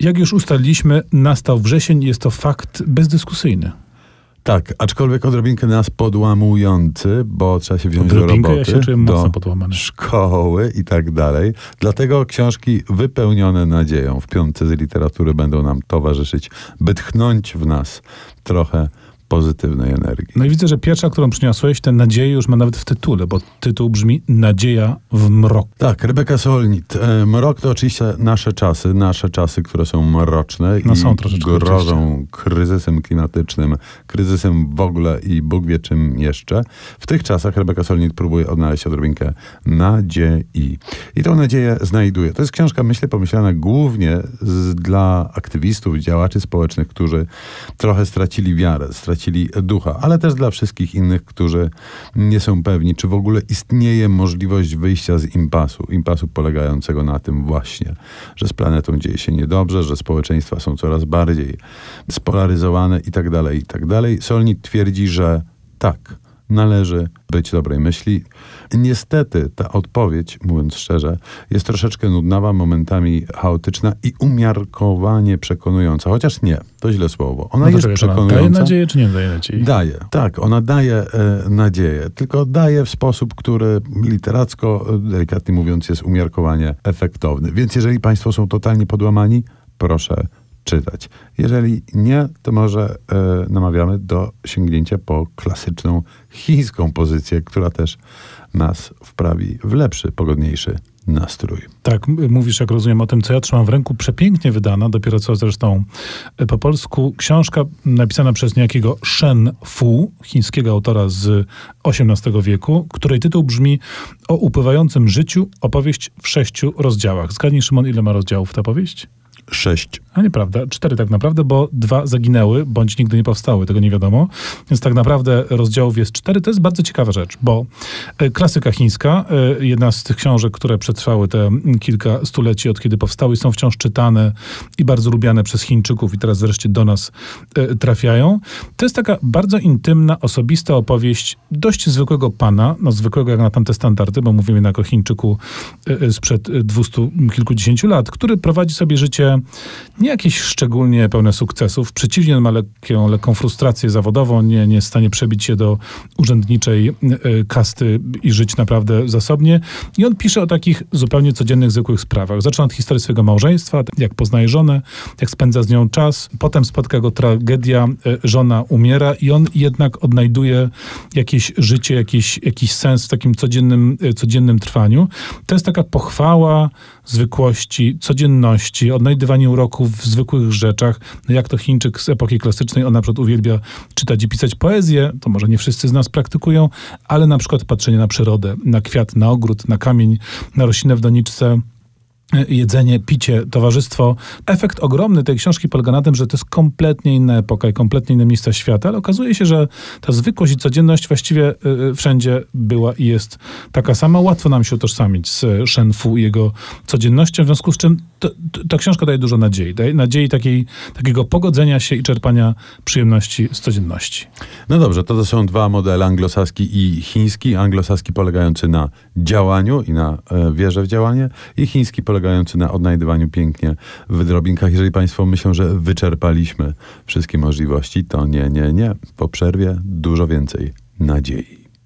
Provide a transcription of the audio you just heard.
Jak już ustaliliśmy, nastał wrzesień, jest to fakt bezdyskusyjny. Tak, aczkolwiek odrobinkę nas podłamujący, bo trzeba się wziąć Odrobinkę, do ja roboty, się czuję mocno do podłamany. szkoły i tak dalej. Dlatego książki wypełnione nadzieją w piątce z literatury będą nam towarzyszyć, by tchnąć w nas trochę pozytywnej energii. No i widzę, że pierwsza, którą przyniosłeś, tę nadzieję już ma nawet w tytule, bo tytuł brzmi Nadzieja w mroku. Tak, Rebeka Solnit. E, Mrok to oczywiście nasze czasy, nasze czasy, które są mroczne No i są troszeczkę grożą kryzysem klimatycznym, kryzysem w ogóle i Bóg wie czym jeszcze. W tych czasach Rebeka Solnit próbuje odnaleźć odrobinkę nadziei. I tą nadzieję znajduje. To jest książka, myślę, pomyślana głównie z, dla aktywistów, działaczy społecznych, którzy trochę stracili wiarę, stracili ducha, ale też dla wszystkich innych, którzy nie są pewni, czy w ogóle istnieje możliwość wyjścia z impasu. Impasu polegającego na tym właśnie, że z planetą dzieje się niedobrze, że społeczeństwa są coraz bardziej spolaryzowane i tak dalej, i tak. Solnit twierdzi, że tak, należy być dobrej myśli. Niestety ta odpowiedź, mówiąc szczerze, jest troszeczkę nudnawa, momentami chaotyczna i umiarkowanie przekonująca. Chociaż nie, to źle słowo. Ona No jest przekonująca. Daje nadzieję, czy nie daje nadziei? Daje, tak, ona daje e, nadzieję, tylko daje w sposób, który literacko, e, delikatnie mówiąc, jest umiarkowanie efektowny. Więc jeżeli Państwo są totalnie podłamani, proszę czytać. Jeżeli nie, to może e, namawiamy do sięgnięcia po klasyczną chińską pozycję, która też nas wprawi w lepszy, pogodniejszy nastrój. Tak, mówisz, jak rozumiem, o tym, co ja trzymam w ręku, przepięknie wydana, dopiero co zresztą e, po polsku, książka napisana przez niejakiego Shen Fu, chińskiego autora z XVIII wieku, której tytuł brzmi O upływającym życiu, opowieść w sześciu rozdziałach. Zgadnij, Szymon, ile ma rozdziałów ta powieść? Sześć. A nieprawda, cztery tak naprawdę, bo dwa zaginęły, bądź nigdy nie powstały, tego nie wiadomo. Więc tak naprawdę rozdziałów jest cztery. To jest bardzo ciekawa rzecz, bo e, klasyka chińska, e, jedna z tych książek, które przetrwały te kilka stuleci od kiedy powstały są wciąż czytane i bardzo lubiane przez Chińczyków i teraz wreszcie do nas e, trafiają. To jest taka bardzo intymna, osobista opowieść dość zwykłego pana, no zwykłego jak na tamte standardy, bo mówimy jednak o Chińczyku sprzed dwustu kilkudziesięciu lat, który prowadzi sobie życie nie jakieś szczególnie pełne sukcesów. Przeciwnie, ma lekką, lekką frustrację zawodową, nie, nie jest w stanie przebić się do urzędniczej e, kasty i żyć naprawdę zasobnie. I on pisze o takich zupełnie codziennych, zwykłych sprawach. Zaczyna od historii swojego małżeństwa, jak poznaje żonę, jak spędza z nią czas. Potem spotka go tragedia, e, żona umiera i on jednak odnajduje jakieś życie, jakiś, jakiś sens w takim codziennym, e, codziennym trwaniu. To jest taka pochwała zwykłości, codzienności, odnajdywanie uroków w zwykłych rzeczach. No jak to Chińczyk z epoki klasycznej, on na przykład uwielbia czytać i pisać poezję, to może nie wszyscy z nas praktykują, ale na przykład patrzenie na przyrodę, na kwiat, na ogród, na kamień, na roślinę w doniczce, jedzenie, picie, towarzystwo. Efekt ogromny tej książki polega na tym, że to jest kompletnie inna epoka i kompletnie inne miejsca świata, ale okazuje się, że ta zwykłość i codzienność właściwie y, wszędzie była i jest taka sama. Łatwo nam się utożsamić z Shen Fu i jego codziennością, w związku z czym to, ta książka daje dużo nadziei. Daje nadziei takiej, takiego pogodzenia się i czerpania przyjemności z codzienności. No dobrze, to, to są dwa modele, anglosaski i chiński. Anglosaski polegający na działaniu i na e, wierze w działanie i chiński polegający na odnajdywaniu pięknie w drobinkach. Jeżeli Państwo myślą, że wyczerpaliśmy wszystkie możliwości, to nie, nie, nie. Po przerwie dużo więcej nadziei.